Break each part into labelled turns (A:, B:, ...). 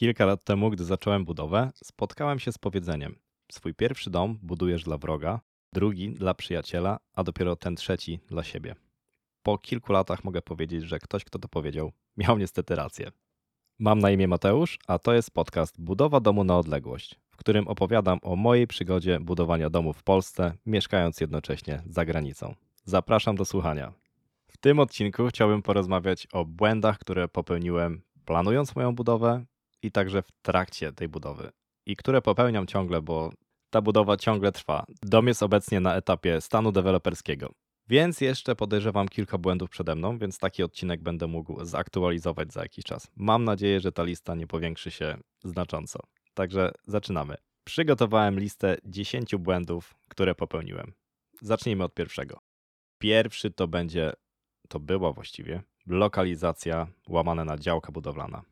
A: Kilka lat temu, gdy zacząłem budowę, spotkałem się z powiedzeniem: Swój pierwszy dom budujesz dla wroga, drugi dla przyjaciela, a dopiero ten trzeci dla siebie. Po kilku latach mogę powiedzieć, że ktoś, kto to powiedział, miał niestety rację. Mam na imię Mateusz, a to jest podcast Budowa domu na odległość, w którym opowiadam o mojej przygodzie budowania domu w Polsce, mieszkając jednocześnie za granicą. Zapraszam do słuchania. W tym odcinku chciałbym porozmawiać o błędach, które popełniłem planując moją budowę i także w trakcie tej budowy. I które popełniam ciągle, bo ta budowa ciągle trwa. Dom jest obecnie na etapie stanu deweloperskiego. Więc jeszcze podejrzewam kilka błędów przede mną, więc taki odcinek będę mógł zaktualizować za jakiś czas. Mam nadzieję, że ta lista nie powiększy się znacząco. Także zaczynamy. Przygotowałem listę 10 błędów, które popełniłem. Zacznijmy od pierwszego. Pierwszy to będzie, to była właściwie, lokalizacja łamane na działka budowlana.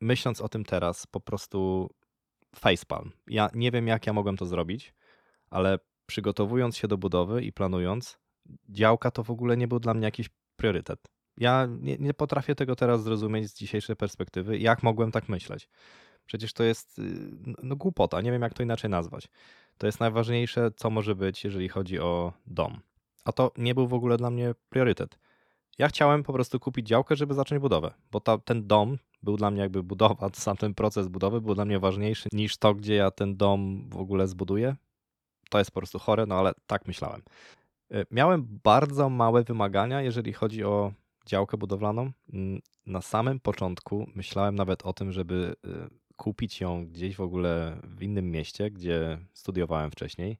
A: Myśląc o tym teraz, po prostu facepalm. Ja nie wiem, jak ja mogłem to zrobić, ale przygotowując się do budowy i planując, działka to w ogóle nie był dla mnie jakiś priorytet. Ja nie, nie potrafię tego teraz zrozumieć z dzisiejszej perspektywy, jak mogłem tak myśleć. Przecież to jest y, no, głupota, nie wiem jak to inaczej nazwać. To jest najważniejsze, co może być, jeżeli chodzi o dom. A to nie był w ogóle dla mnie priorytet. Ja chciałem po prostu kupić działkę, żeby zacząć budowę, bo ta, ten dom był dla mnie jakby budowa, sam ten proces budowy był dla mnie ważniejszy niż to, gdzie ja ten dom w ogóle zbuduję. To jest po prostu chore, no ale tak myślałem. Y, miałem bardzo małe wymagania, jeżeli chodzi o działkę budowlaną. Mm, na samym początku myślałem nawet o tym, żeby y, kupić ją gdzieś w ogóle w innym mieście, gdzie studiowałem wcześniej.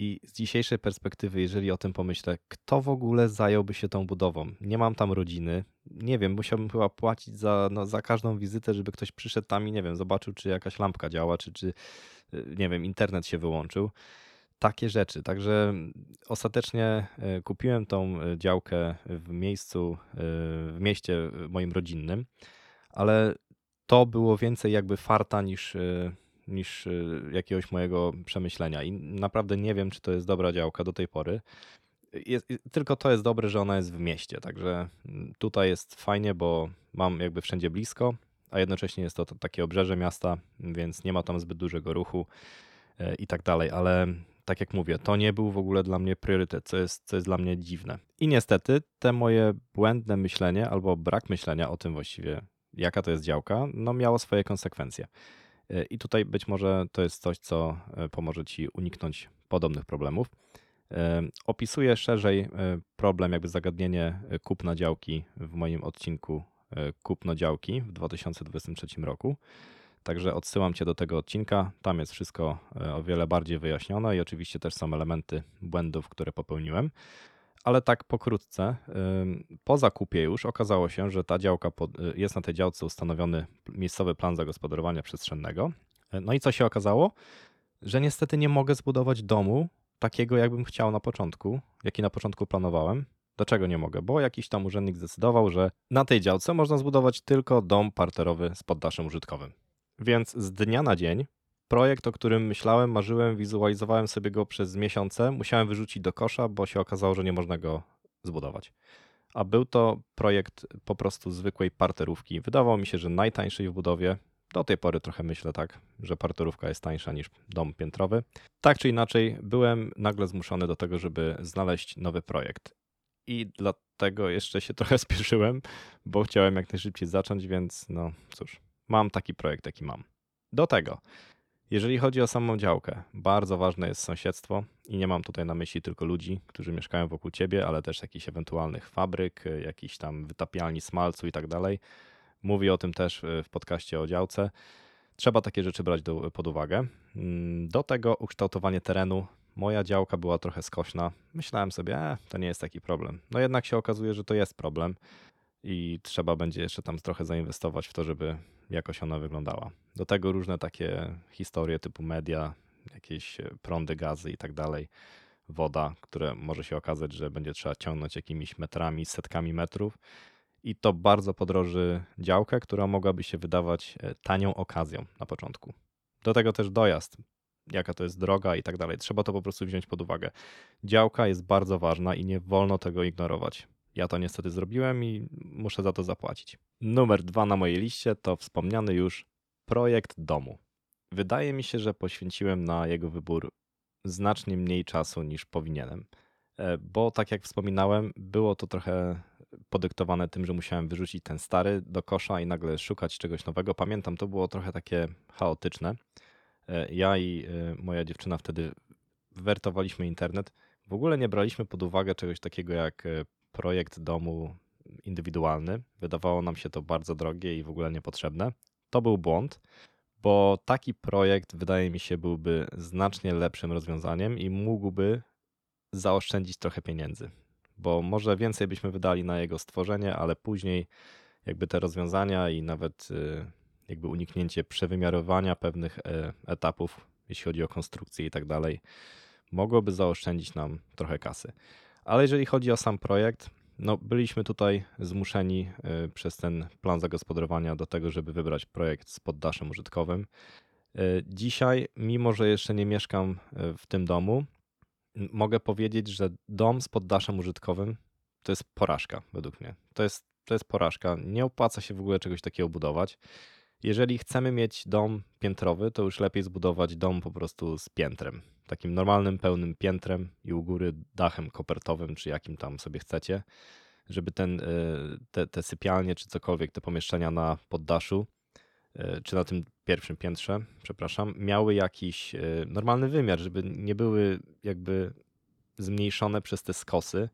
A: I z dzisiejszej perspektywy, jeżeli o tym pomyślę, kto w ogóle zająłby się tą budową? Nie mam tam rodziny. Nie wiem, musiałbym chyba płacić za, no, za każdą wizytę, żeby ktoś przyszedł tam i nie wiem, zobaczył, czy jakaś lampka działa, czy, czy y, nie wiem, internet się wyłączył. Takie rzeczy. Także ostatecznie y, kupiłem tą y, działkę w miejscu, w mieście moim rodzinnym, ale to było więcej jakby farta niż niż y, jakiegoś mojego przemyślenia. I naprawdę nie wiem, czy to jest dobra działka do tej pory. Jest, tylko to jest dobre, że ona jest w mieście, także mm, tutaj jest fajnie, bo mam jakby wszędzie blisko, a jednocześnie jest to, to takie obrzeże miasta, więc nie ma tam zbyt dużego ruchu e, i tak dalej, ale tak jak mówię, to nie był w ogóle dla mnie priorytet, co jest, co jest dla mnie dziwne. I niestety te moje błędne myślenie albo brak myślenia o tym właściwie, jaka to jest działka, no miało swoje konsekwencje. I tutaj być może to jest coś, co e, pomoże Ci uniknąć podobnych problemów. E, opisuję szerzej e, problem, jakby zagadnienie kupna działki w moim odcinku Kupno działki w 2023 roku. Także odsyłam Cię do tego odcinka. Tam jest wszystko o wiele bardziej wyjaśnione i oczywiście też są elementy błędów, które popełniłem. Ale tak pokrótce, po zakupie już okazało się, że ta działka y, jest na tej działce ustanowiony miejscowy plan zagospodarowania przestrzennego. No i co się okazało? Że niestety nie mogę zbudować domu takiego, jakbym chciał na początku, jaki na początku planowałem. Dlaczego nie mogę? Bo jakiś tam urzędnik zdecydował, że na tej działce można zbudować tylko dom parterowy z poddaszem użytkowym. Więc z dnia na dzień projekt, o którym myślałem, marzyłem, wizualizowałem sobie go przez miesiące, musiałem wyrzucić do kosza, bo się okazało, że nie można go zbudować. A był to projekt po prostu zwykłej parterówki. Wydawało mi się, że najtańszej w budowie. Do tej pory trochę myślę tak, że parterówka jest tańsza niż dom piętrowy. Tak czy inaczej, byłem nagle zmuszony do tego, żeby znaleźć nowy projekt. I dlatego jeszcze się trochę spieszyłem, bo chciałem jak najszybciej zacząć, więc no cóż, mam taki projekt, jaki mam. Do tego jeżeli chodzi o samą działkę, bardzo ważne jest sąsiedztwo i nie mam tutaj na myśli tylko ludzi, którzy mieszkają wokół ciebie, ale też jakichś ewentualnych fabryk, jakichś tam wytapialni smalcu i tak dalej. Mówię o tym też w podcaście o działce. Trzeba takie rzeczy brać do, pod uwagę. Mm, do tego ukształtowanie terenu. Moja działka była trochę skośna. Myślałem sobie, e, to nie jest taki problem. No jednak się okazuje, że to jest problem i trzeba będzie jeszcze tam trochę zainwestować w to, żeby jakoś ona wyglądała. Do tego różne takie historie typu media, jakieś e, prądy, gazy i tak dalej, woda, które może się okazać, że będzie trzeba ciągnąć jakimiś metrami, setkami metrów. I to bardzo podroży działkę, która mogłaby się wydawać e, tanią okazją na początku. Do tego też dojazd, jaka to jest droga i tak dalej. Trzeba to po prostu wziąć pod uwagę. Działka jest bardzo ważna i nie wolno tego ignorować. Ja to niestety zrobiłem i muszę za to zapłacić. Numer dwa na mojej liście to wspomniany już Projekt domu. Wydaje mi się, że poświęciłem na jego wybór znacznie mniej czasu niż powinienem, e, bo tak jak wspominałem, było to trochę podyktowane tym, że musiałem wyrzucić ten stary do kosza i nagle szukać czegoś nowego. Pamiętam, to było trochę takie chaotyczne. E, ja i e, moja dziewczyna wtedy wertowaliśmy internet. W ogóle nie braliśmy pod uwagę czegoś takiego jak projekt domu indywidualny. Wydawało nam się to bardzo drogie i w ogóle niepotrzebne. To był błąd, bo taki projekt wydaje mi się byłby znacznie lepszym rozwiązaniem i mógłby zaoszczędzić trochę pieniędzy. Bo może więcej byśmy wydali na jego stworzenie, ale później jakby te rozwiązania i nawet y, jakby uniknięcie przewymiarowania pewnych e, etapów, jeśli chodzi o konstrukcję i tak dalej, mogłoby zaoszczędzić nam trochę kasy. Ale jeżeli chodzi o sam projekt, no, byliśmy tutaj zmuszeni y, przez ten plan zagospodarowania do tego, żeby wybrać projekt z poddaszem użytkowym. Y, dzisiaj, mimo że jeszcze nie mieszkam y, w tym domu, mogę powiedzieć, że dom z poddaszem użytkowym to jest porażka według mnie. To jest, to jest porażka. Nie opłaca się w ogóle czegoś takiego budować. Jeżeli chcemy mieć dom piętrowy, to już lepiej zbudować dom po prostu z piętrem. Takim normalnym, pełnym piętrem i u góry dachem kopertowym, czy jakim tam sobie chcecie, żeby ten, e, te, te sypialnie, czy cokolwiek, te pomieszczenia na poddaszu, e, czy na tym pierwszym piętrze, przepraszam, miały jakiś e, normalny wymiar, żeby nie były jakby zmniejszone przez te skosy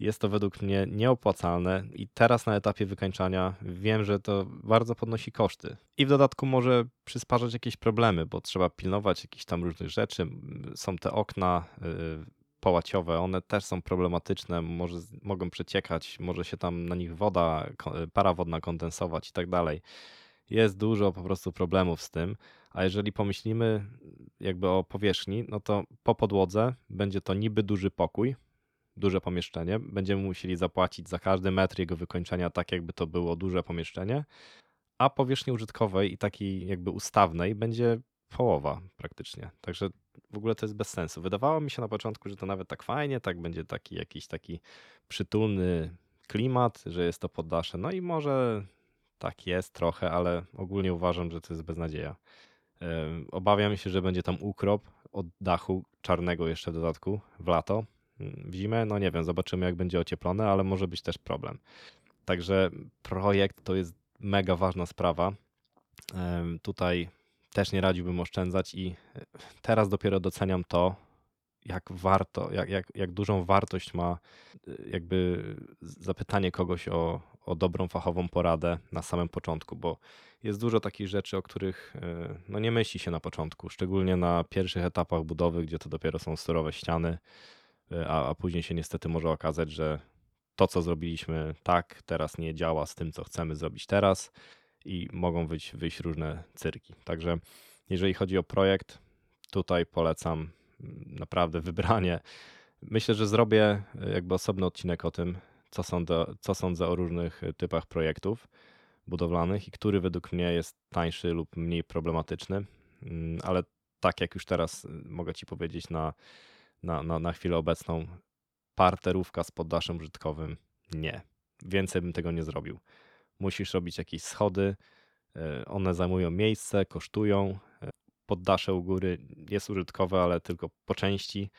A: jest to według mnie nieopłacalne i teraz na etapie wykańczania wiem, że to bardzo podnosi koszty. I w dodatku może przysparzać jakieś problemy, bo trzeba pilnować jakichś tam różnych rzeczy. Są te okna y, połaciowe, one też są problematyczne, może, mogą przeciekać, może się tam na nich woda, para wodna kondensować i tak dalej. Jest dużo po prostu problemów z tym, a jeżeli pomyślimy jakby o powierzchni, no to po podłodze będzie to niby duży pokój, duże pomieszczenie. Będziemy musieli zapłacić za każdy metr jego wykończenia, tak jakby to było duże pomieszczenie, a powierzchni użytkowej i takiej jakby ustawnej będzie połowa praktycznie. Także w ogóle to jest bez sensu. Wydawało mi się na początku, że to nawet tak fajnie, tak będzie taki jakiś taki przytulny klimat, że jest to poddasze. No i może tak jest trochę, ale ogólnie uważam, że to jest beznadzieja. Obawiam się, że będzie tam ukrop od dachu czarnego jeszcze w dodatku w lato, w zimę, no nie wiem, zobaczymy jak będzie ocieplone, ale może być też problem. Także projekt to jest mega ważna sprawa. Tutaj też nie radziłbym oszczędzać i teraz dopiero doceniam to, jak warto, jak, jak, jak dużą wartość ma jakby zapytanie kogoś o, o dobrą fachową poradę na samym początku, bo jest dużo takich rzeczy, o których e, no nie myśli się na początku, szczególnie na pierwszych etapach budowy, gdzie to dopiero są surowe ściany, E, a, a później się niestety może okazać, że to, co zrobiliśmy tak, teraz nie działa z tym, co chcemy zrobić teraz i mogą wyjść, wyjść różne cyrki. Także jeżeli chodzi o projekt, tutaj polecam mm, naprawdę wybranie. Myślę, że zrobię e, jakby osobny odcinek o tym, co sądzę, co sądzę o różnych e, typach projektów budowlanych i który według mnie jest tańszy lub mniej problematyczny. Mm, ale tak jak już teraz mogę Ci powiedzieć na na, na, na chwilę obecną parterówka z poddaszem użytkowym nie. Więcej bym tego nie zrobił. Musisz robić jakieś schody, e, one zajmują miejsce, kosztują. E, poddasze u góry jest użytkowe, ale tylko po części,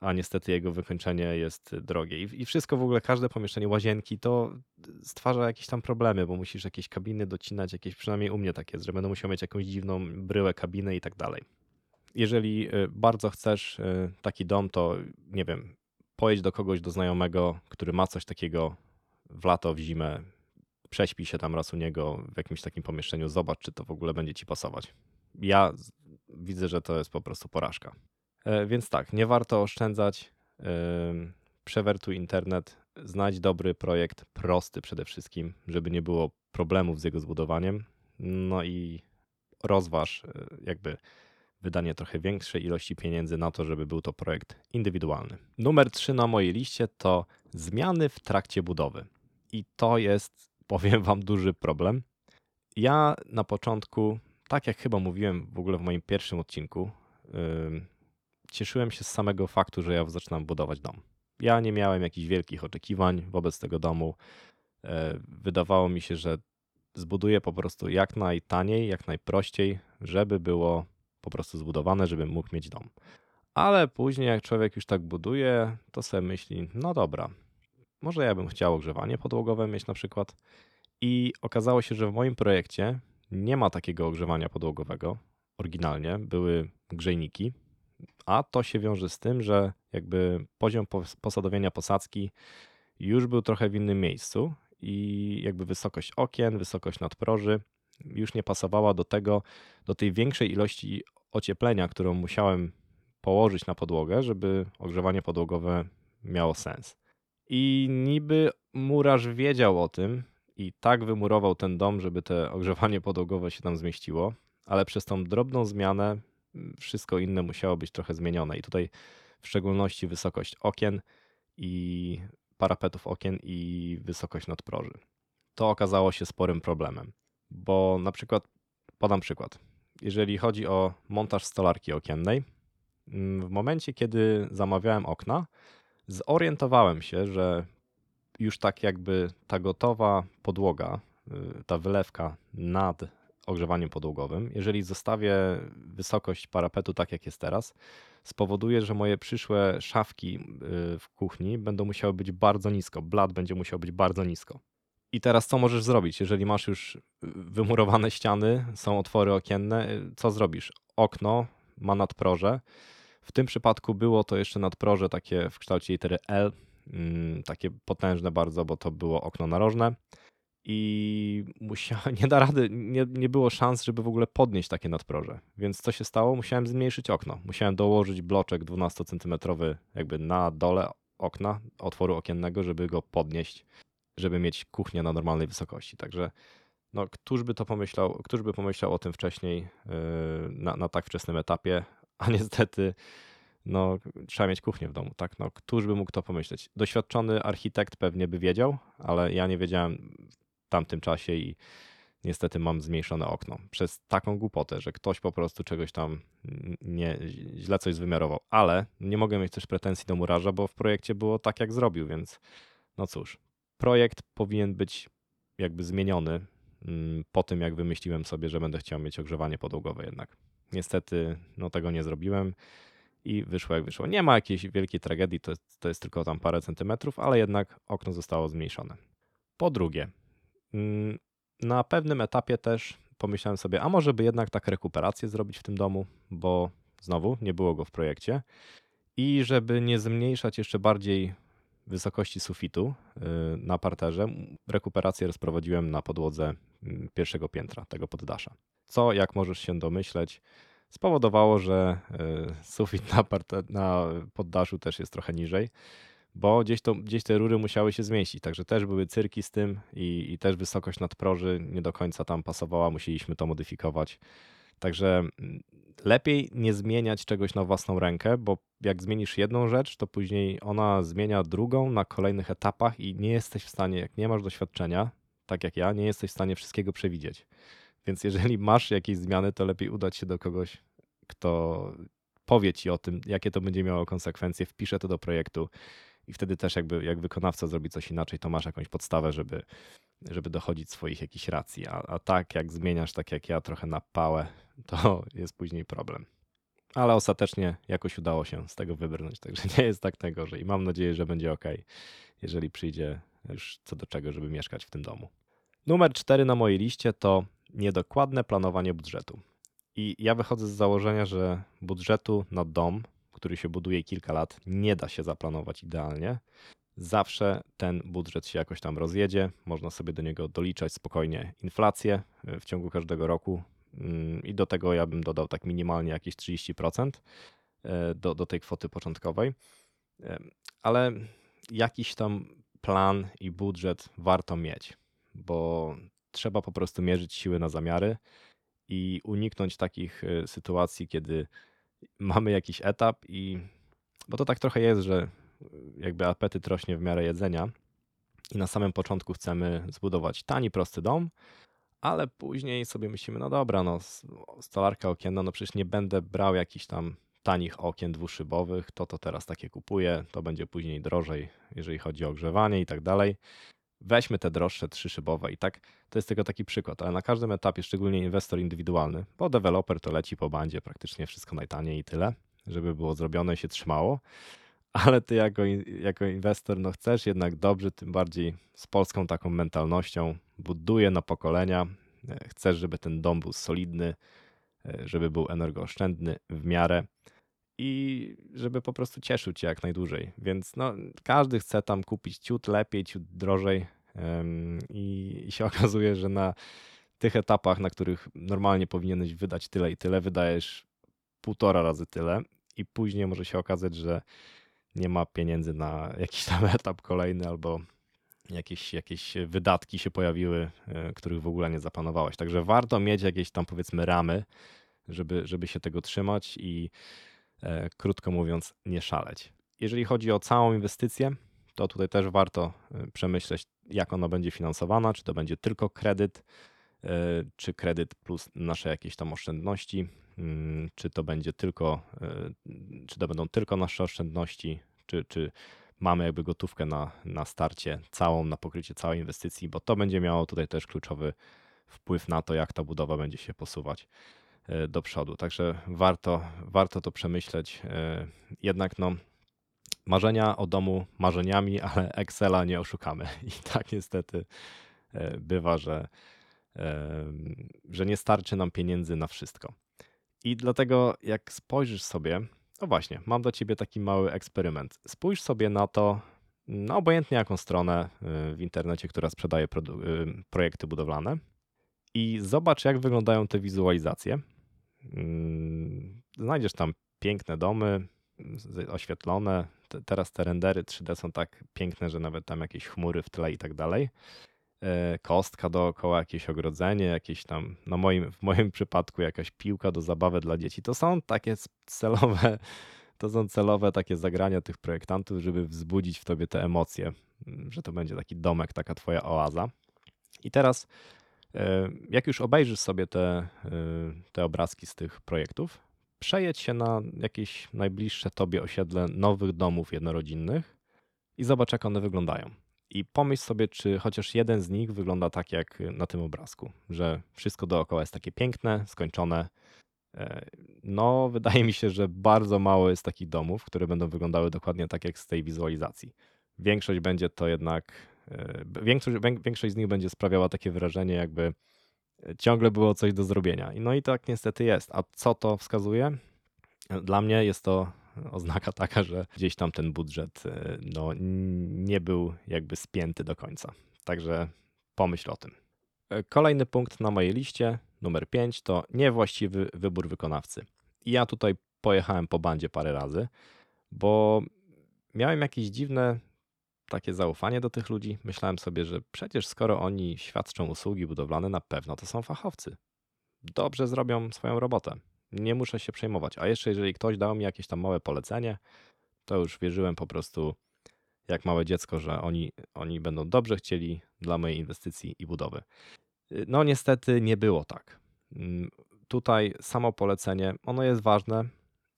A: a niestety jego wykończenie jest drogie. I, wszystko w ogóle, każde pomieszczenie łazienki to stwarza jakieś tam problemy, bo musisz jakieś kabiny docinać, jakieś przynajmniej u mnie tak jest, że będę musiał mieć jakąś dziwną bryłę kabinę i tak dalej jeżeli y, bardzo chcesz y, taki dom, to nie wiem, pojedź do kogoś, do znajomego, który ma coś takiego w lato, w zimę, prześpij się tam raz u niego w jakimś takim pomieszczeniu, zobacz, czy to w ogóle będzie ci pasować. Ja widzę, że to jest po prostu porażka. E, więc tak, nie warto oszczędzać. Przewertuj internet, znajdź dobry projekt, prosty przede wszystkim, żeby nie było problemów z jego zbudowaniem. No i rozważ y, jakby wydanie trochę większej ilości pieniędzy na to, żeby był to projekt indywidualny. Numer 3 na mojej liście to zmiany w trakcie budowy. I to jest, powiem Wam, duży problem. Ja na początku, tak jak chyba mówiłem w ogóle w moim pierwszym odcinku, yy, cieszyłem się z samego faktu, że ja zaczynam budować dom. Ja nie miałem jakichś wielkich oczekiwań wobec tego domu. Yy, wydawało mi się, że zbuduję po prostu jak najtaniej, jak najprościej, żeby było po prostu zbudowane, żebym mógł mieć dom. Ale później, jak człowiek już tak buduje, to sobie myśli: no dobra, może ja bym chciał ogrzewanie podłogowe mieć na przykład. I okazało się, że w moim projekcie nie ma takiego ogrzewania podłogowego. Oryginalnie były grzejniki, a to się wiąże z tym, że jakby poziom posadowienia posadzki już był trochę w innym miejscu i jakby wysokość okien, wysokość nadproży już nie pasowała do tego, do tej większej ilości ocieplenia, którą musiałem położyć na podłogę, żeby ogrzewanie podłogowe miało sens. I niby murarz wiedział o tym i tak wymurował ten dom, żeby te ogrzewanie podłogowe się tam zmieściło, ale przez tą drobną zmianę wszystko inne musiało być trochę zmienione. I tutaj w szczególności wysokość okien i parapetów okien i wysokość nadproży. To okazało się sporym problemem, bo na przykład, podam przykład, jeżeli chodzi o montaż stolarki okiennej, mm, w momencie kiedy zamawiałem okna, zorientowałem się, że już tak jakby ta gotowa podłoga, y, ta wylewka nad ogrzewaniem podłogowym, jeżeli zostawię wysokość parapetu tak jak jest teraz, spowoduje, że moje przyszłe szafki y, w kuchni będą musiały być bardzo nisko. Blat będzie musiał być bardzo nisko. I teraz co możesz zrobić? Jeżeli masz już wymurowane ściany, są otwory okienne, y, co zrobisz? Okno ma nadproże. W tym przypadku było to jeszcze nadproże takie w kształcie litery L, mm, takie potężne bardzo, bo to było okno narożne i musiałem, nie da rady, nie, nie było szans, żeby w ogóle podnieść takie nadproże. Więc co się stało? Musiałem zmniejszyć okno. Musiałem dołożyć bloczek 12 cm jakby na dole okna, otworu okiennego, żeby go podnieść, żeby mieć kuchnię na normalnej wysokości. Także no, któż by to pomyślał, któż by pomyślał o tym wcześniej yy, na, na tak wczesnym etapie, a niestety no, trzeba mieć kuchnię w domu, tak? No, któż by mógł to pomyśleć? Doświadczony architekt pewnie by wiedział, ale ja nie wiedziałem tamtym czasie i niestety mam zmniejszone okno. Przez taką głupotę, że ktoś po prostu czegoś tam nie, źle coś wymiarował. Ale nie mogę mieć też pretensji do murarza, bo w projekcie było tak, jak zrobił, więc no cóż. Projekt powinien być jakby zmieniony mm, po tym, jak wymyśliłem sobie, że będę chciał mieć ogrzewanie podłogowe jednak. Niestety no tego nie zrobiłem i wyszło jak wyszło. Nie ma jakiejś wielkiej tragedii, to jest, to jest tylko tam parę centymetrów, ale jednak okno zostało zmniejszone. Po drugie, Mm, na pewnym etapie też pomyślałem sobie, a może by jednak tak rekuperację zrobić w tym domu, bo znowu nie było go w projekcie. I żeby nie zmniejszać jeszcze bardziej wysokości sufitu y, na parterze, rekuperację rozprowadziłem na podłodze mm, pierwszego piętra tego poddasza. Co, jak możesz się domyśleć, spowodowało, że y, sufit na, parter, na poddaszu też jest trochę niżej bo gdzieś, to, gdzieś te rury musiały się zmieścić, także też były cyrki z tym i, i też wysokość nadproży nie do końca tam pasowała, musieliśmy to modyfikować. Także mm, lepiej nie zmieniać czegoś na własną rękę, bo jak zmienisz jedną rzecz, to później ona zmienia drugą na kolejnych etapach i nie jesteś w stanie, jak nie masz doświadczenia, tak jak ja, nie jesteś w stanie wszystkiego przewidzieć. Więc jeżeli masz jakieś zmiany, to lepiej udać się do kogoś, kto powie ci o tym, jakie to będzie miało konsekwencje, wpisze to do projektu i wtedy też jakby jak wykonawca zrobi coś inaczej, to masz jakąś podstawę, żeby, żeby dochodzić swoich jakichś racji. A, a tak jak zmieniasz, tak jak ja, trochę na pałę, to jest później problem. Ale ostatecznie jakoś udało się z tego wybrnąć, także nie jest tak najgorzej. I mam nadzieję, że będzie ok, jeżeli przyjdzie już co do czego, żeby mieszkać w tym domu. Numer cztery na mojej liście to niedokładne planowanie budżetu. I ja wychodzę z założenia, że budżetu na dom który się buduje kilka lat, nie da się zaplanować idealnie. Zawsze ten budżet się jakoś tam rozjedzie. Można sobie do niego doliczać spokojnie inflację e, w ciągu każdego roku. Mm, I do tego ja bym dodał tak minimalnie jakieś 30% e, do, do tej kwoty początkowej. E, ale jakiś tam plan i budżet warto mieć, bo trzeba po prostu mierzyć siły na zamiary i uniknąć takich sytuacji, kiedy mamy jakiś etap i bo to tak trochę jest, że jakby apetyt rośnie w miarę jedzenia i na samym początku chcemy zbudować tani, prosty dom, ale później sobie myślimy, no dobra, no stolarka okienna, no przecież nie będę brał jakichś tam tanich okien dwuszybowych, to to teraz takie kupuję, to będzie później drożej, jeżeli chodzi o ogrzewanie i tak dalej. weźmy te droższe trzyszybowe i tak to jest tylko taki przykład, ale na każdym etapie, szczególnie inwestor indywidualny, bo deweloper to leci po bandzie praktycznie wszystko najtaniej i tyle, żeby było zrobione i się trzymało, ale ty jako, jako inwestor no chcesz jednak dobrze, tym bardziej z polską taką mentalnością, buduje na pokolenia, e, chcesz, żeby ten dom był solidny, e, żeby był energooszczędny w miarę i żeby po prostu cieszył cię jak najdłużej. Więc no, każdy chce tam kupić ciut lepiej, ciut drożej i, i się okazuje, że na tych etapach, na których normalnie powinieneś wydać tyle i tyle, wydajesz półtora razy tyle. I później może się okazać, że nie ma pieniędzy na jakiś tam etap kolejny albo jakieś, jakieś wydatki się pojawiły, e, których w ogóle nie zaplanowałeś. Także warto mieć jakieś tam powiedzmy ramy, żeby, żeby się tego trzymać i e, krótko mówiąc nie szaleć. Jeżeli chodzi o całą inwestycję, to tutaj też warto e, przemyśleć, jak ona będzie finansowana, czy to będzie tylko kredyt, czy kredyt plus nasze jakieś tam oszczędności, czy to będzie tylko, czy to będą tylko nasze oszczędności, czy, czy mamy jakby gotówkę na, na starcie całą, na pokrycie całej inwestycji, bo to będzie miało tutaj też kluczowy wpływ na to, jak ta budowa będzie się posuwać e, do przodu. Także warto, warto to przemyśleć. E, jednak no, marzenia o domu marzeniami, ale Excela nie oszukamy. I tak niestety e, bywa, że, że nie starczy nam pieniędzy na wszystko. I dlatego, jak spojrzysz sobie no właśnie, mam do ciebie taki mały eksperyment. Spójrz sobie na to, no obojętnie jaką stronę y, w internecie, która sprzedaje y, projekty budowlane i zobacz, jak wyglądają te wizualizacje. Mm, znajdziesz tam piękne domy, oświetlone. Teraz te rendery 3D są tak piękne, że nawet tam jakieś chmury w tle i tak dalej. E, kostka dookoła, jakieś ogrodzenie, jakieś tam, no moim, w moim przypadku jakaś piłka do zabawy dla dzieci. To są takie celowe, to są celowe takie zagrania tych projektantów, żeby wzbudzić w tobie te emocje, mm, że to będzie taki domek, taka twoja oaza. I teraz, e, jak już obejrzysz sobie te, e, te obrazki z tych projektów, przejedź się na jakieś najbliższe tobie osiedle nowych domów jednorodzinnych i zobacz, jak one wyglądają. I pomyśl sobie, czy chociaż jeden z nich wygląda tak jak na tym obrazku, że wszystko dookoła jest takie piękne, skończone. E, no, wydaje mi się, że bardzo mało jest takich domów, które będą wyglądały dokładnie tak jak z tej wizualizacji. Większość będzie to jednak, e, większość, większość z nich będzie sprawiała takie wrażenie, jakby ciągle było coś do zrobienia. No i tak niestety jest. A co to wskazuje? Dla mnie jest to oznaka taka, że gdzieś tam ten budżet e, no, nie był jakby spięty do końca. Także pomyśl o tym. E, kolejny punkt na mojej liście, numer 5, to niewłaściwy wybór wykonawcy. Ja tutaj pojechałem po bandzie parę razy, bo miałem jakieś dziwne takie zaufanie do tych ludzi. Myślałem sobie, że przecież skoro oni świadczą usługi budowlane, na pewno to są fachowcy. Dobrze zrobią swoją robotę nie muszę się przejmować. A jeszcze jeżeli ktoś dał mi jakieś tam małe polecenie, to już wierzyłem po prostu jak małe dziecko, że oni, oni będą dobrze chcieli dla mojej inwestycji i budowy. No niestety nie było tak. Mm, tutaj samo polecenie, ono jest ważne,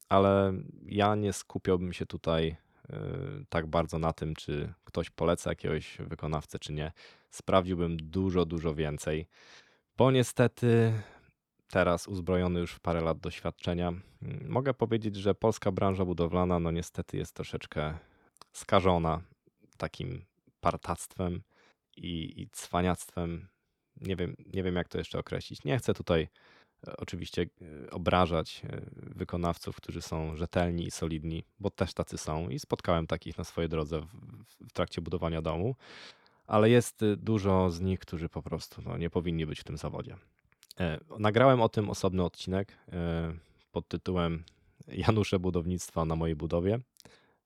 A: ale ja nie skupiałbym się tutaj y, tak bardzo na tym, czy ktoś poleca jakiegoś wykonawcę, czy nie. Sprawdziłbym dużo, dużo więcej, bo niestety teraz uzbrojony już w parę lat doświadczenia, mm, mogę powiedzieć, że polska branża budowlana no niestety jest troszeczkę skażona takim partactwem i, i cwaniactwem. Nie wiem, nie wiem, jak to jeszcze określić. Nie chcę tutaj e, oczywiście e, obrażać e, wykonawców, którzy są rzetelni i solidni, bo też tacy są i spotkałem takich na swojej drodze w, w trakcie budowania domu, ale jest dużo z nich, którzy po prostu no, nie powinni być w tym zawodzie. E, nagrałem o tym osobny odcinek e, pod tytułem Janusze budownictwa na mojej budowie.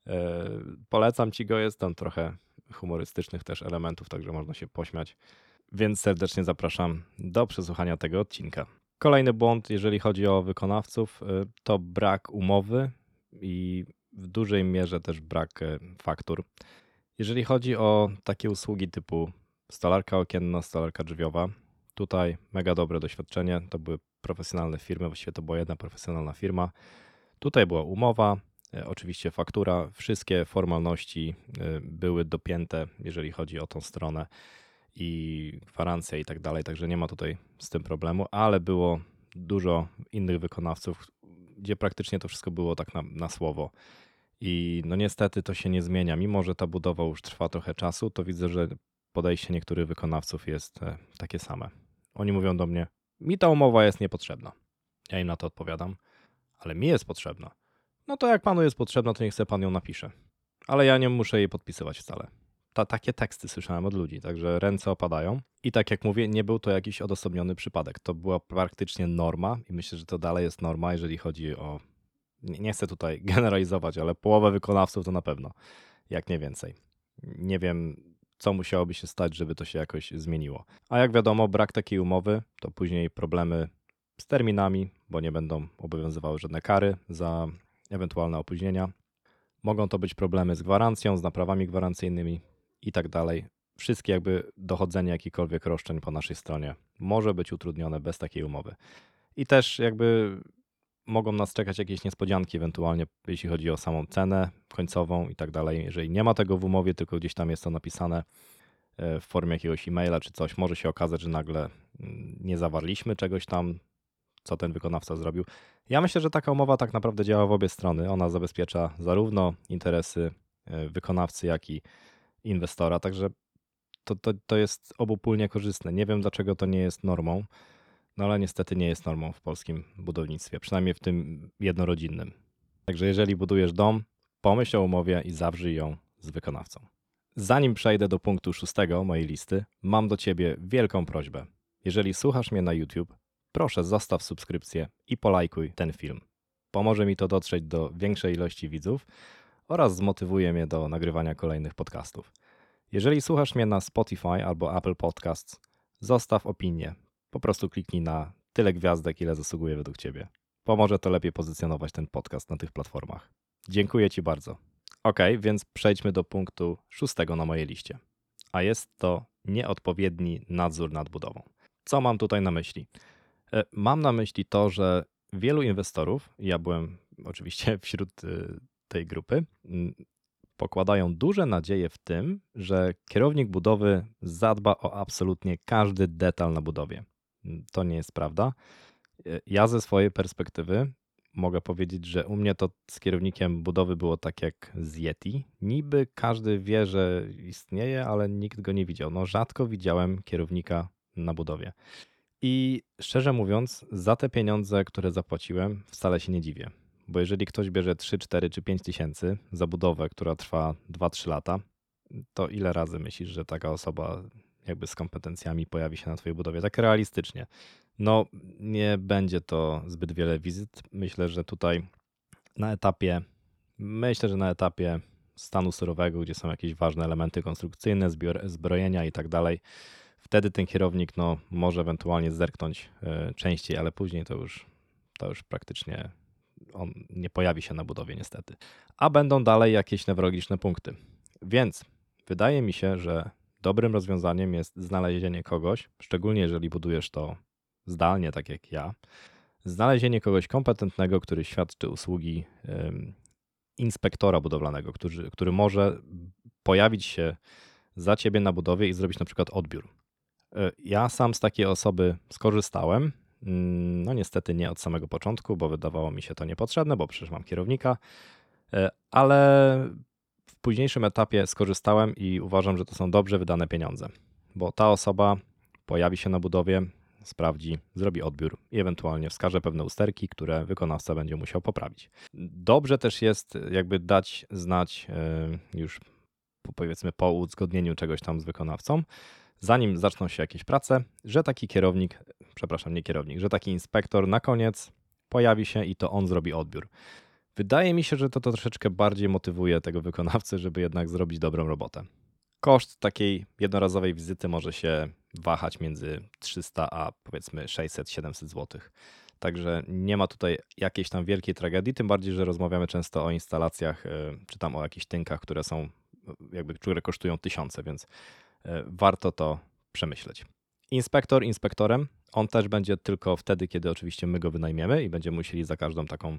A: E, polecam ci go, jest tam trochę humorystycznych też elementów, także można się pośmiać. Więc serdecznie zapraszam do przesłuchania tego odcinka. Kolejny błąd, jeżeli chodzi o wykonawców, to brak umowy i w dużej mierze też brak faktur. Jeżeli chodzi o takie usługi typu stolarka okienna, stolarka drzwiowa, Tutaj mega dobre doświadczenie. To były profesjonalne firmy, właściwie to była jedna profesjonalna firma. Tutaj była umowa, E, oczywiście faktura, wszystkie formalności e, były dopięte, jeżeli chodzi o tą stronę i gwarancja i tak dalej, także nie ma tutaj z tym problemu, ale było dużo innych wykonawców, gdzie praktycznie to wszystko było tak na, na słowo. I no niestety to się nie zmienia. Mimo, że ta budowa już trwa trochę czasu, to widzę, że podejście niektórych wykonawców jest e, takie same. Oni mówią do mnie, mi ta umowa jest niepotrzebna. Ja im na to odpowiadam, ale mi jest potrzebna. No to jak panu jest potrzebna, to niech sobie pan ją napisze. Ale ja nie muszę jej podpisywać wcale. Ta, takie teksty słyszałem od ludzi, także ręce opadają. I tak jak mówię, nie był to jakiś odosobniony przypadek. To była praktycznie norma i myślę, że to dalej jest norma, jeżeli chodzi o. Nie, chcę tutaj generalizować, ale połowę wykonawców to na pewno, jak nie więcej. Nie wiem, co musiałoby się stać, żeby to się jakoś zmieniło. A jak wiadomo, brak takiej umowy to później problemy z terminami, bo nie będą obowiązywały żadne kary za ewentualne opóźnienia. Mogą to być problemy z gwarancją, z naprawami gwarancyjnymi i tak dalej. Wszystkie jakby dochodzenie jakichkolwiek roszczeń po naszej stronie może być utrudnione bez takiej umowy. I też jakby mogą nas czekać jakieś niespodzianki ewentualnie, jeśli chodzi o samą cenę końcową i tak dalej. Jeżeli nie ma tego w umowie, tylko gdzieś tam jest to napisane e, w formie jakiegoś e-maila czy coś, może się okazać, że nagle mm, nie zawarliśmy czegoś tam, co ten wykonawca zrobił. Ja myślę, że taka umowa tak naprawdę działa w obie strony. Ona zabezpiecza zarówno interesy e, wykonawcy, jak i inwestora, także to, to, to jest obopólnie korzystne. Nie wiem, dlaczego to nie jest normą, no ale niestety nie jest normą w polskim budownictwie, przynajmniej w tym jednorodzinnym. Także jeżeli budujesz dom, pomyśl o umowie i zawrzyj ją z wykonawcą. Zanim przejdę do punktu szóstego mojej listy, mam do Ciebie wielką prośbę. Jeżeli słuchasz mnie na YouTube, proszę zostaw subskrypcję i polajkuj ten film. Pomoże mi to dotrzeć do większej ilości widzów oraz zmotywuje mnie do nagrywania kolejnych podcastów. Jeżeli słuchasz mnie na Spotify albo Apple Podcasts, zostaw opinię. Po prostu kliknij na tyle gwiazdek, ile zasługuje według Ciebie. Pomoże to lepiej pozycjonować ten podcast na tych platformach. Dziękuję Ci bardzo. Ok, więc przejdźmy do punktu szóstego na mojej liście. A jest to nieodpowiedni nadzór nad budową. Co mam tutaj na myśli? E, mam na myśli to, że wielu inwestorów, ja byłem oczywiście wśród y, tej grupy, pokładają duże nadzieje w tym, że kierownik budowy zadba o absolutnie każdy detal na budowie. To nie jest prawda. E, ja ze swojej perspektywy mogę powiedzieć, że u mnie to z kierownikiem budowy było tak jak z Yeti. Niby każdy wie, że istnieje, ale nikt go nie widział. No rzadko widziałem kierownika na budowie. I szczerze mówiąc, za te pieniądze, które zapłaciłem, wcale się nie dziwię. Bo jeżeli ktoś bierze 3, 4 czy 5 tysięcy za budowę, która trwa 2-3 lata, to ile razy myślisz, że taka osoba jakby z kompetencjami pojawi się na Twojej budowie? Tak realistycznie. No, nie będzie to zbyt wiele wizyt. Myślę, że tutaj na etapie, myślę, że na etapie stanu surowego, gdzie są jakieś ważne elementy konstrukcyjne, zbrojenia i tak dalej, wtedy ten kierownik no, może ewentualnie zerknąć e, częściej, ale później to już, to już praktycznie on nie pojawi się na budowie niestety. A będą dalej jakieś newralgiczne punkty. Więc wydaje mi się, że dobrym rozwiązaniem jest znalezienie kogoś, szczególnie jeżeli budujesz to zdalnie, tak jak ja, znalezienie kogoś kompetentnego, który świadczy usługi inspektora budowlanego, który, który może pojawić się za ciebie na budowie i zrobić na przykład odbiór. E, ja sam z takiej osoby skorzystałem. Mm, no niestety nie od samego początku, bo wydawało mi się to niepotrzebne, bo przecież mam kierownika, e, ale późniejszym etapie skorzystałem i uważam, że to są dobrze wydane pieniądze, bo ta osoba pojawi się na budowie, sprawdzi, zrobi odbiór i ewentualnie wskaże pewne usterki, które wykonawca będzie musiał poprawić. Dobrze też jest jakby dać znać e, już powiedzmy po uzgodnieniu czegoś tam z wykonawcą, zanim zaczną się jakieś prace, że taki kierownik, przepraszam, nie kierownik, że taki inspektor na koniec pojawi się i to on zrobi odbiór. Wydaje mi się, że to, to troszeczkę bardziej motywuje tego wykonawcę, żeby jednak zrobić dobrą robotę. Koszt takiej jednorazowej wizyty może się wahać między 300 a powiedzmy 600-700 zł. Także nie ma tutaj jakiejś tam wielkiej tragedii, tym bardziej, że rozmawiamy często o instalacjach, e, czy tam o jakichś tynkach, które są jakby, które kosztują tysiące, więc E, warto to przemyśleć. Inspektor inspektorem, on też będzie tylko wtedy, kiedy oczywiście my go wynajmiemy i będziemy musieli za każdą taką e,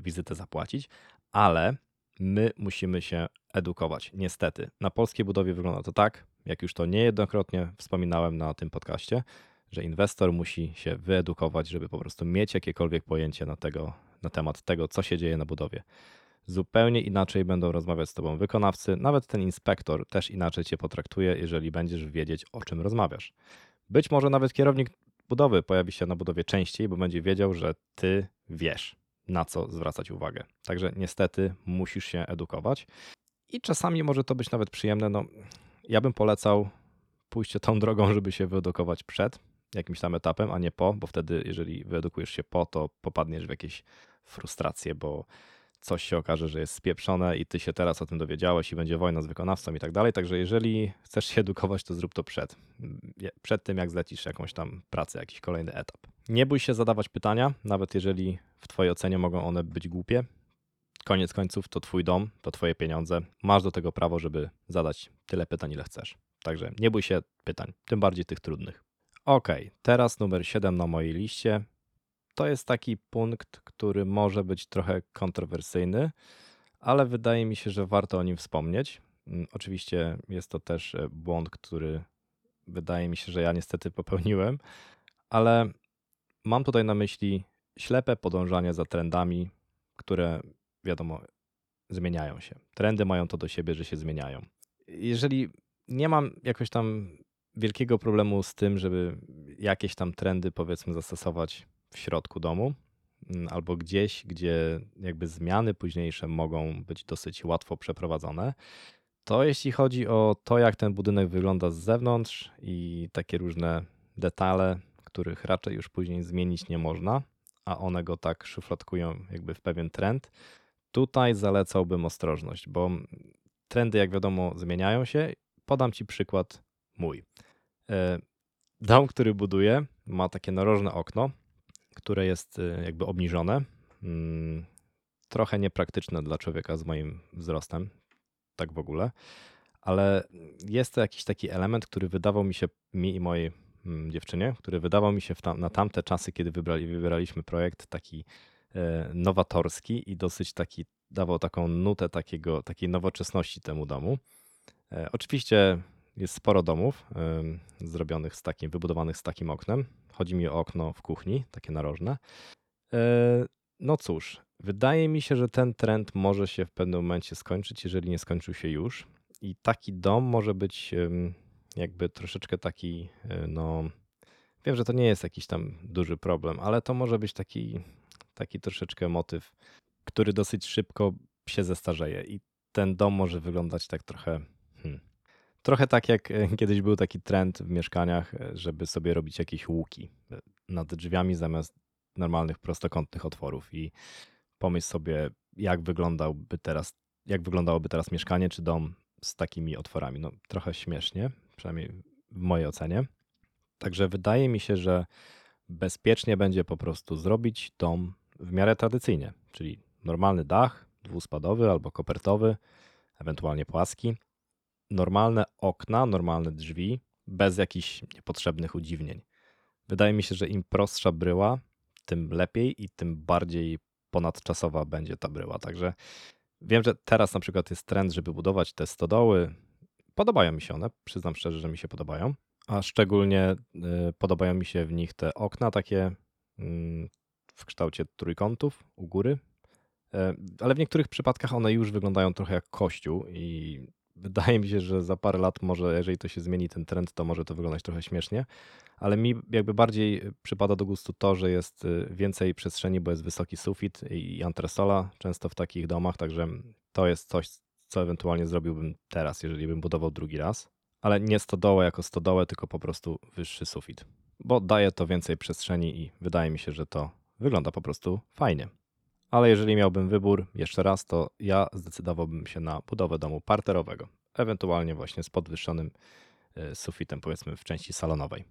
A: wizytę zapłacić, ale my musimy się edukować. Niestety. Na polskiej budowie wygląda to tak, jak już to niejednokrotnie wspominałem na tym podcaście, że inwestor musi się wyedukować, żeby po prostu mieć jakiekolwiek pojęcie na, tego, na temat tego, co się dzieje na budowie. Zupełnie inaczej będą rozmawiać z tobą wykonawcy, nawet ten inspektor też inaczej cię potraktuje, jeżeli będziesz wiedzieć, o czym rozmawiasz. Być może nawet kierownik budowy pojawi się na budowie częściej, bo będzie wiedział, że ty wiesz, na co zwracać uwagę. Także niestety musisz się edukować. I czasami może to być nawet przyjemne. No, ja bym polecał pójście tą drogą, żeby się wyedukować przed jakimś tam etapem, a nie po, bo wtedy, jeżeli wyedukujesz się po, to popadniesz w jakieś frustracje, bo coś się okaże, że jest spieprzone i ty się teraz o tym dowiedziałeś i będzie wojna z wykonawcą i tak dalej. Także jeżeli chcesz się edukować, to zrób to przed. Przed tym, jak zlecisz jakąś tam pracę, jakiś kolejny etap. Nie bój się zadawać pytania, nawet jeżeli w twojej ocenie mogą one być głupie. Koniec końców to twój dom, to twoje pieniądze. Masz do tego prawo, żeby zadać tyle pytań, ile chcesz. Także nie bój się pytań, tym bardziej tych trudnych. Ok, teraz numer 7 na mojej liście to jest taki punkt, który może być trochę kontrowersyjny, ale wydaje mi się, że warto o nim wspomnieć. Mm, oczywiście jest to też e, błąd, który wydaje mi się, że ja niestety popełniłem, ale mam tutaj na myśli ślepe podążanie za trendami, które wiadomo zmieniają się. Trendy mają to do siebie, że się zmieniają. Jeżeli nie mam jakoś tam wielkiego problemu z tym, żeby jakieś tam trendy powiedzmy zastosować w środku domu mm, albo gdzieś, gdzie jakby zmiany późniejsze mogą być dosyć łatwo przeprowadzone. To jeśli chodzi o to, jak ten budynek wygląda z zewnątrz i takie różne detale, których raczej już później zmienić nie można, a one go tak szufladkują jakby w pewien trend, tutaj zalecałbym ostrożność, bo trendy, jak wiadomo, zmieniają się. Podam Ci przykład mój. E, dom, który buduję, ma takie narożne okno, które jest y, jakby obniżone. Mm, trochę niepraktyczne dla człowieka z moim wzrostem, tak w ogóle, ale jest to jakiś taki element, który wydawał mi się, mi i mojej dziewczynie, który wydawał mi się tam, na tamte czasy, kiedy wybrali, wybieraliśmy projekt taki e, nowatorski i dosyć taki, dawał taką nutę takiego, takiej nowoczesności temu domu. E, oczywiście jest sporo domów zrobionych z takim, wybudowanych z takim oknem. Chodzi mi o okno w kuchni, takie narożne. E, no cóż, wydaje mi się, że ten trend może się w pewnym momencie skończyć, jeżeli nie skończył się już. I taki dom może być jakby troszeczkę taki, e, no. Wiem, że to nie jest jakiś tam duży problem, ale to może być taki, taki troszeczkę motyw, który dosyć szybko się zestarzeje. I ten dom może wyglądać tak trochę. Hmm, Trochę tak jak e, kiedyś był taki trend w mieszkaniach, e, żeby sobie robić jakieś łuki nad drzwiami zamiast normalnych prostokątnych otworów i pomyśl sobie, jak wyglądałby teraz, jak wyglądałoby teraz mieszkanie czy dom z takimi otworami. No trochę śmiesznie, przynajmniej w mojej ocenie. Także wydaje mi się, że bezpiecznie będzie po prostu zrobić dom w miarę tradycyjnie, czyli normalny dach, dwuspadowy albo kopertowy, ewentualnie płaski normalne okna, normalne drzwi, bez jakichś niepotrzebnych udziwnień. Wydaje mi się, że im prostsza bryła, tym lepiej i tym bardziej ponadczasowa będzie ta bryła. Także wiem, że teraz na przykład jest trend, żeby budować te stodoły. Podobają mi się one, przyznam szczerze, że mi się podobają. A szczególnie y, podobają mi się w nich te okna takie mm, w kształcie trójkątów u góry. E, ale w niektórych przypadkach one już wyglądają trochę jak kościół i wydaje mi się, że za parę lat może, jeżeli to się zmieni ten trend, to może to wyglądać trochę śmiesznie, ale mi jakby bardziej przypada do gustu to, że jest y, więcej przestrzeni, bo jest wysoki sufit i antresola często w takich domach, także to jest coś, co ewentualnie zrobiłbym teraz, jeżeli bym budował drugi raz, ale nie stodołę jako stodołę, tylko po prostu wyższy sufit, bo daje to więcej przestrzeni i wydaje mi się, że to wygląda po prostu fajnie. Ale jeżeli miałbym wybór jeszcze raz, to ja zdecydowałbym się na budowę domu parterowego, ewentualnie właśnie z podwyższonym e, sufitem, powiedzmy w części salonowej.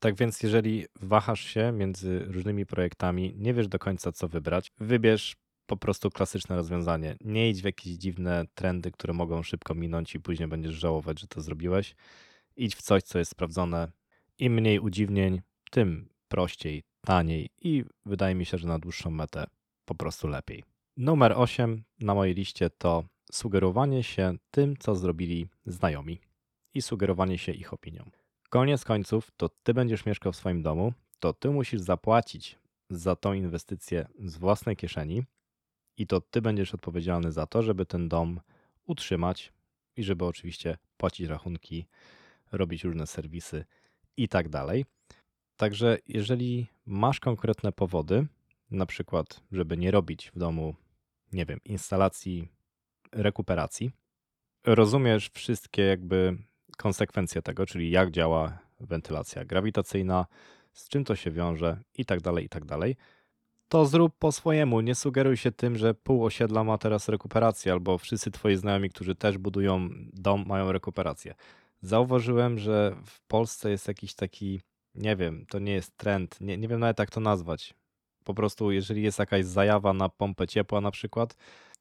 A: Tak więc, jeżeli wahasz się między różnymi projektami, nie wiesz do końca co wybrać, wybierz po prostu klasyczne rozwiązanie. Nie idź w jakieś dziwne trendy, które mogą szybko minąć i później będziesz żałować, że to zrobiłeś. Idź w coś, co jest sprawdzone. Im mniej udziwnień, tym prościej, taniej i wydaje mi się, że na dłuższą metę po prostu lepiej. Numer 8 na mojej liście to sugerowanie się tym, co zrobili znajomi i sugerowanie się ich opinią. Koniec końców, to ty będziesz mieszkał w swoim domu, to ty musisz zapłacić za tą inwestycję z własnej kieszeni i to ty będziesz odpowiedzialny za to, żeby ten dom utrzymać i żeby oczywiście płacić rachunki, robić różne serwisy i tak dalej. Także jeżeli masz konkretne powody, na przykład, żeby nie robić w domu, nie wiem, instalacji rekuperacji, rozumiesz wszystkie jakby konsekwencje tego, czyli jak działa wentylacja grawitacyjna, z czym to się wiąże i tak dalej, i tak dalej, to zrób po swojemu. Nie sugeruj się tym, że pół osiedla ma teraz rekuperację, albo wszyscy twoi znajomi, którzy też budują dom, mają rekuperację. Zauważyłem, że w Polsce jest jakiś taki, nie wiem, to nie jest trend, nie, nie wiem nawet jak to nazwać. Po prostu, jeżeli jest jakaś zajawa na pompę ciepła na przykład,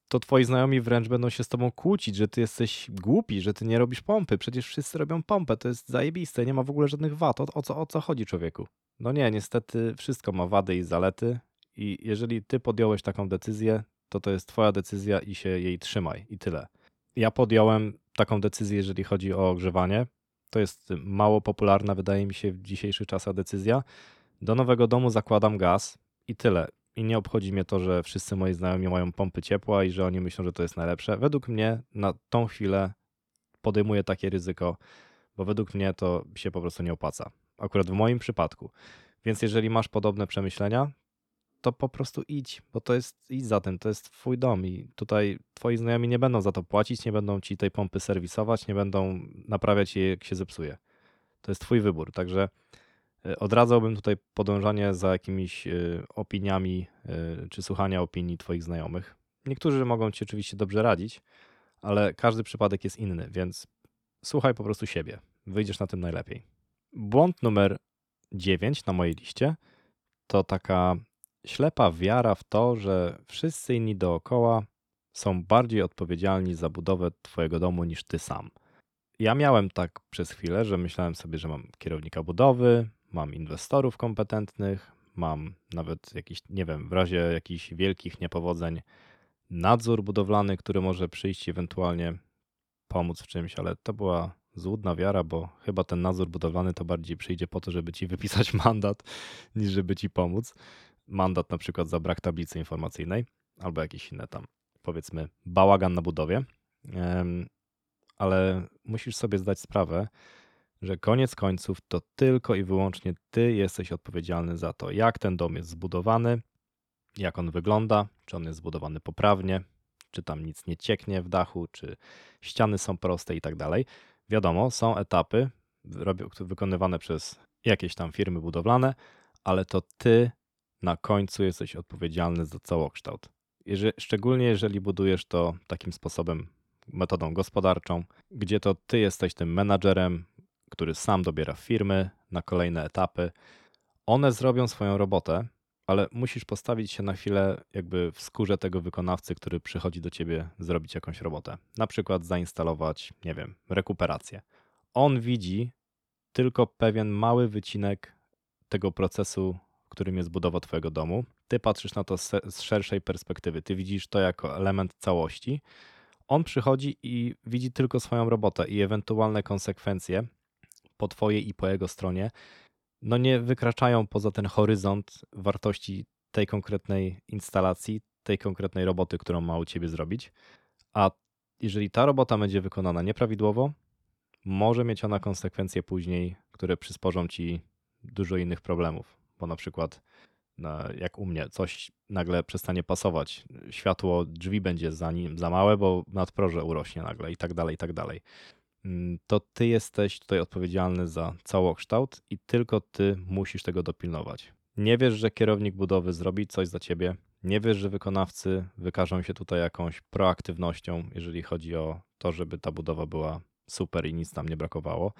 A: to twoi znajomi wręcz będą się z tobą kłócić, że ty jesteś głupi, że ty nie robisz pompy. Przecież wszyscy robią pompę, to jest zajebiste, nie ma w ogóle żadnych wad. O, o, co, o co chodzi człowieku? No nie, niestety wszystko ma wady i zalety i jeżeli ty podjąłeś taką decyzję, to to jest twoja decyzja i się jej trzymaj i tyle. Ja podjąłem taką decyzję, jeżeli chodzi o ogrzewanie. To jest mało popularna, wydaje mi się, w dzisiejszych czasach decyzja. Do nowego domu zakładam gaz i tyle. I nie obchodzi mnie to, że wszyscy moi znajomi mają pompy ciepła i że oni myślą, że to jest najlepsze. Według mnie na tą chwilę podejmuję takie ryzyko, bo według mnie to się po prostu nie opłaca. Akurat w moim przypadku. Więc jeżeli masz podobne przemyślenia, to po prostu idź, bo to jest, idź za tym, to jest twój dom i tutaj twoi znajomi nie będą za to płacić, nie będą ci tej pompy serwisować, nie będą naprawiać jej, jak się zepsuje. To jest twój wybór, także e, odradzałbym tutaj podążanie za jakimiś e, opiniami e, czy słuchania opinii twoich znajomych. Niektórzy mogą ci oczywiście dobrze radzić, ale każdy przypadek jest inny, więc słuchaj po prostu siebie. Wyjdziesz na tym najlepiej. Błąd numer 9 na mojej liście to taka ślepa wiara w to, że wszyscy inni dookoła są bardziej odpowiedzialni za budowę Twojego domu niż Ty sam. Ja miałem tak przez chwilę, że myślałem sobie, że mam kierownika budowy, mam inwestorów kompetentnych, mam nawet jakiś, nie wiem, w razie jakichś wielkich niepowodzeń, nadzór budowlany, który może przyjść ewentualnie pomóc w czymś, ale to była złudna wiara, bo chyba ten nadzór budowlany to bardziej przyjdzie po to, żeby ci wypisać mandat, niż żeby ci pomóc mandat na przykład za brak tablicy informacyjnej albo jakieś inne tam, powiedzmy, bałagan na budowie. Ale musisz sobie zdać sprawę, że koniec końców to tylko i wyłącznie ty jesteś odpowiedzialny za to, jak ten dom jest zbudowany, jak on wygląda, czy on jest zbudowany poprawnie, czy tam nic nie cieknie w dachu, czy ściany są proste i tak dalej. Wiadomo, są etapy wykonywane przez jakieś tam firmy budowlane, ale to ty na końcu jesteś odpowiedzialny za całokształt. Jeżeli, szczególnie jeżeli budujesz to takim sposobem, metodą gospodarczą, gdzie to ty jesteś tym menadżerem, który sam dobiera firmy na kolejne etapy. One zrobią swoją robotę, ale musisz postawić się na chwilę jakby w skórze tego wykonawcy, który przychodzi do ciebie zrobić jakąś robotę. Na przykład zainstalować, nie wiem, rekuperację. On widzi tylko pewien mały wycinek tego procesu którym jest budowa Twojego domu. Ty patrzysz na to z szerszej perspektywy. Ty widzisz to jako element całości. On przychodzi i widzi tylko swoją robotę i ewentualne konsekwencje po Twojej i po jego stronie no nie wykraczają poza ten horyzont wartości tej konkretnej instalacji, tej konkretnej roboty, którą ma u Ciebie zrobić. A jeżeli ta robota będzie wykonana nieprawidłowo, może mieć ona konsekwencje później, które przysporzą Ci dużo innych problemów bo na przykład jak u mnie coś nagle przestanie pasować, światło drzwi będzie za nim za małe, bo nadproże urośnie nagle i tak dalej, i tak dalej. Mm, to ty jesteś tutaj odpowiedzialny za całokształt i tylko ty musisz tego dopilnować. Nie wiesz, że kierownik budowy zrobi coś za ciebie, nie wiesz, że wykonawcy wykażą się tutaj jakąś proaktywnością, jeżeli chodzi o to, żeby ta budowa była super i nic tam nie brakowało,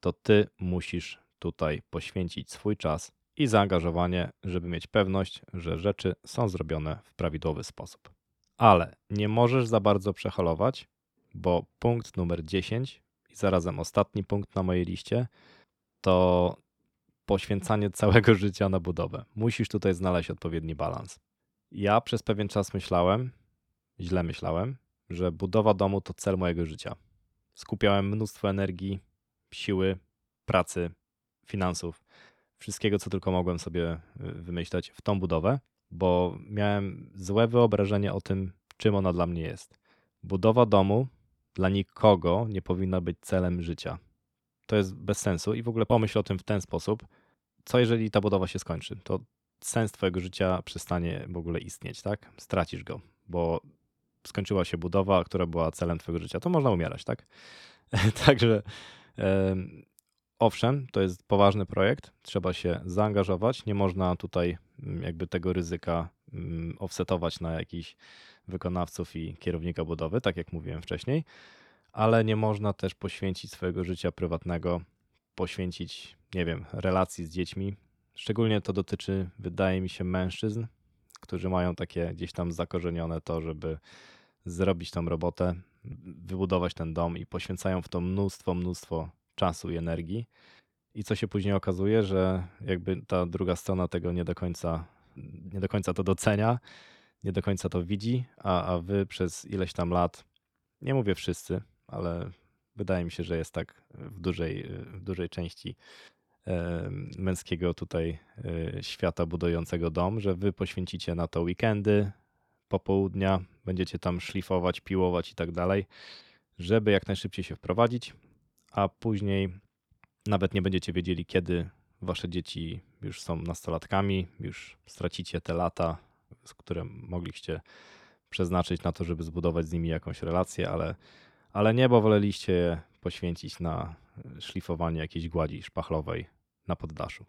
A: to ty musisz tutaj poświęcić swój czas i zaangażowanie, żeby mieć pewność, że rzeczy są zrobione w prawidłowy sposób. Ale nie możesz za bardzo przehalować, bo punkt numer 10 i zarazem ostatni punkt na mojej liście to poświęcanie całego życia na budowę. Musisz tutaj znaleźć odpowiedni balans. Ja przez pewien czas myślałem, źle myślałem, że budowa domu to cel mojego życia. Skupiałem mnóstwo energii, siły, pracy, finansów, wszystkiego, co tylko mogłem sobie y, wymyśleć w tą budowę, bo miałem złe wyobrażenie o tym, czym ona dla mnie jest. Budowa domu dla nikogo nie powinna być celem życia. To jest bez sensu i w ogóle pomyśl o tym w ten sposób. Co jeżeli ta budowa się skończy? To sens twojego życia przestanie w ogóle istnieć, tak? Stracisz go, bo skończyła się budowa, która była celem twojego życia. To można umierać, tak? Także owszem, to jest poważny projekt, trzeba się zaangażować, nie można tutaj mm, jakby tego ryzyka mm, offsetować na jakichś wykonawców i kierownika budowy, tak jak mówiłem wcześniej, ale nie można też poświęcić swojego życia prywatnego, poświęcić, nie wiem, relacji z dziećmi. Szczególnie to dotyczy, wydaje mi się, mężczyzn, którzy mają takie gdzieś tam zakorzenione to, żeby zrobić tą robotę, wybudować ten dom i poświęcają w to mnóstwo, mnóstwo czasu i energii. I co się później okazuje, że jakby ta druga strona tego nie do końca, nie do końca to docenia, nie do końca to widzi, a, a wy przez ileś tam lat, nie mówię wszyscy, ale wydaje mi się, że jest tak w dużej, w dużej części męskiego tutaj e, świata budującego dom, że wy poświęcicie na to weekendy, popołudnia, będziecie tam szlifować, piłować i tak dalej, żeby jak najszybciej się wprowadzić, a później nawet nie będziecie wiedzieli, kiedy wasze dzieci już są nastolatkami, już stracicie te lata, które mogliście przeznaczyć na to, żeby zbudować z nimi jakąś relację, ale, ale nie, bo woleliście je poświęcić na szlifowanie jakiejś gładzi szpachlowej na poddaszu.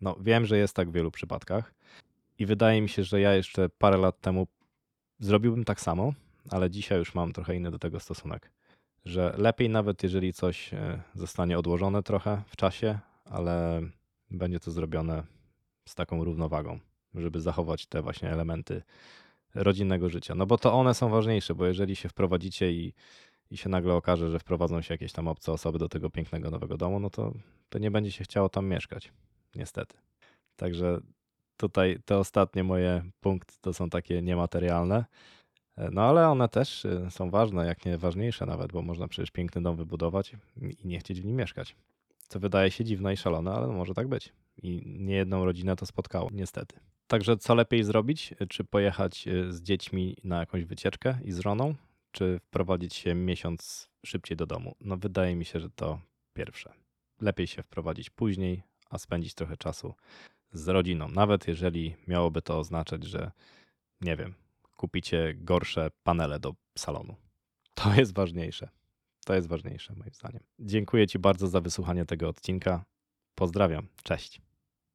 A: No, wiem, że jest tak w wielu przypadkach i wydaje mi się, że ja jeszcze parę lat temu zrobiłbym tak samo, ale dzisiaj już mam trochę inny do tego stosunek że lepiej nawet jeżeli coś e, zostanie odłożone trochę w czasie, ale będzie to zrobione z taką równowagą, żeby zachować te właśnie elementy rodzinnego życia. No bo to one są ważniejsze, bo jeżeli się wprowadzicie i, i się nagle okaże, że wprowadzą się jakieś tam obce osoby do tego pięknego nowego domu, no to, to nie będzie się chciało tam mieszkać. Niestety. Także tutaj te ostatnie moje punkty to są takie niematerialne. No ale one też y, są ważne, jak nie ważniejsze nawet, bo można przecież piękny dom wybudować i nie chcieć w nim mieszkać. Co wydaje się dziwne i szalone, ale może tak być. I nie jedną rodzinę to spotkało, niestety. Także co lepiej zrobić? Czy pojechać y, z dziećmi na jakąś wycieczkę i z żoną, czy wprowadzić się miesiąc szybciej do domu? No wydaje mi się, że to pierwsze. Lepiej się wprowadzić później, a spędzić trochę czasu z rodziną. Nawet jeżeli miałoby to oznaczać, że nie wiem, kupicie gorsze panele do salonu. To jest ważniejsze. To jest ważniejsze moim zdaniem. Dziękuję Ci bardzo za wysłuchanie tego odcinka. Pozdrawiam. Cześć.